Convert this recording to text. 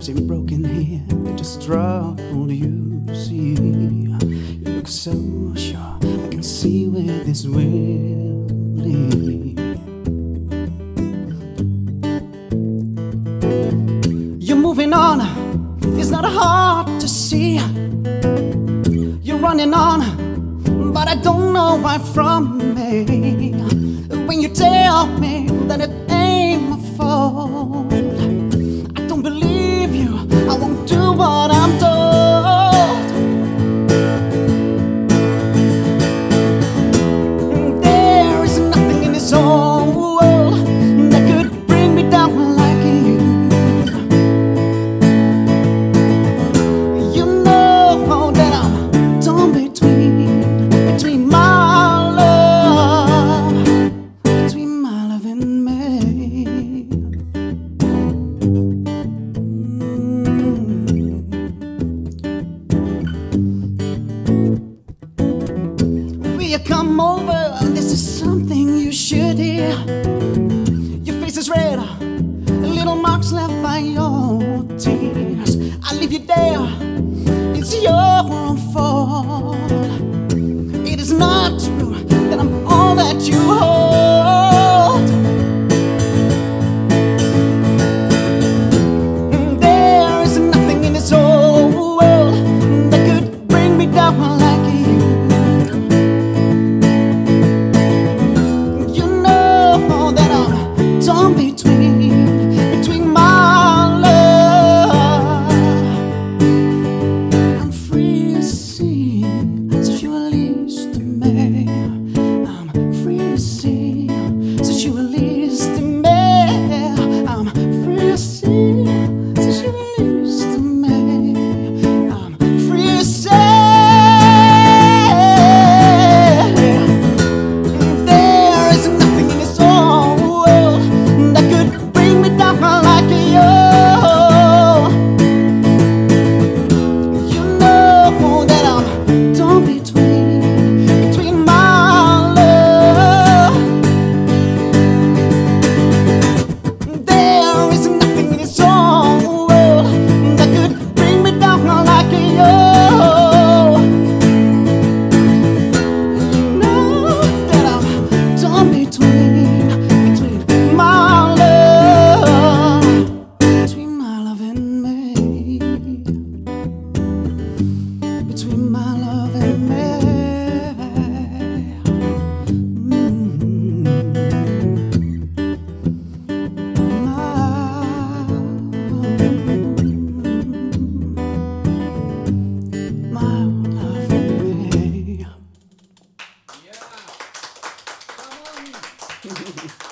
Dreams ain't broken here, they just trouble you. See, you look so sure. I can see where this will lead. You're moving on, it's not hard to see. You're running on, but I don't know why from me. When you tell me that it you come over? This is something you should hear. Your face is red, little marks left by your tears. I leave you there, You know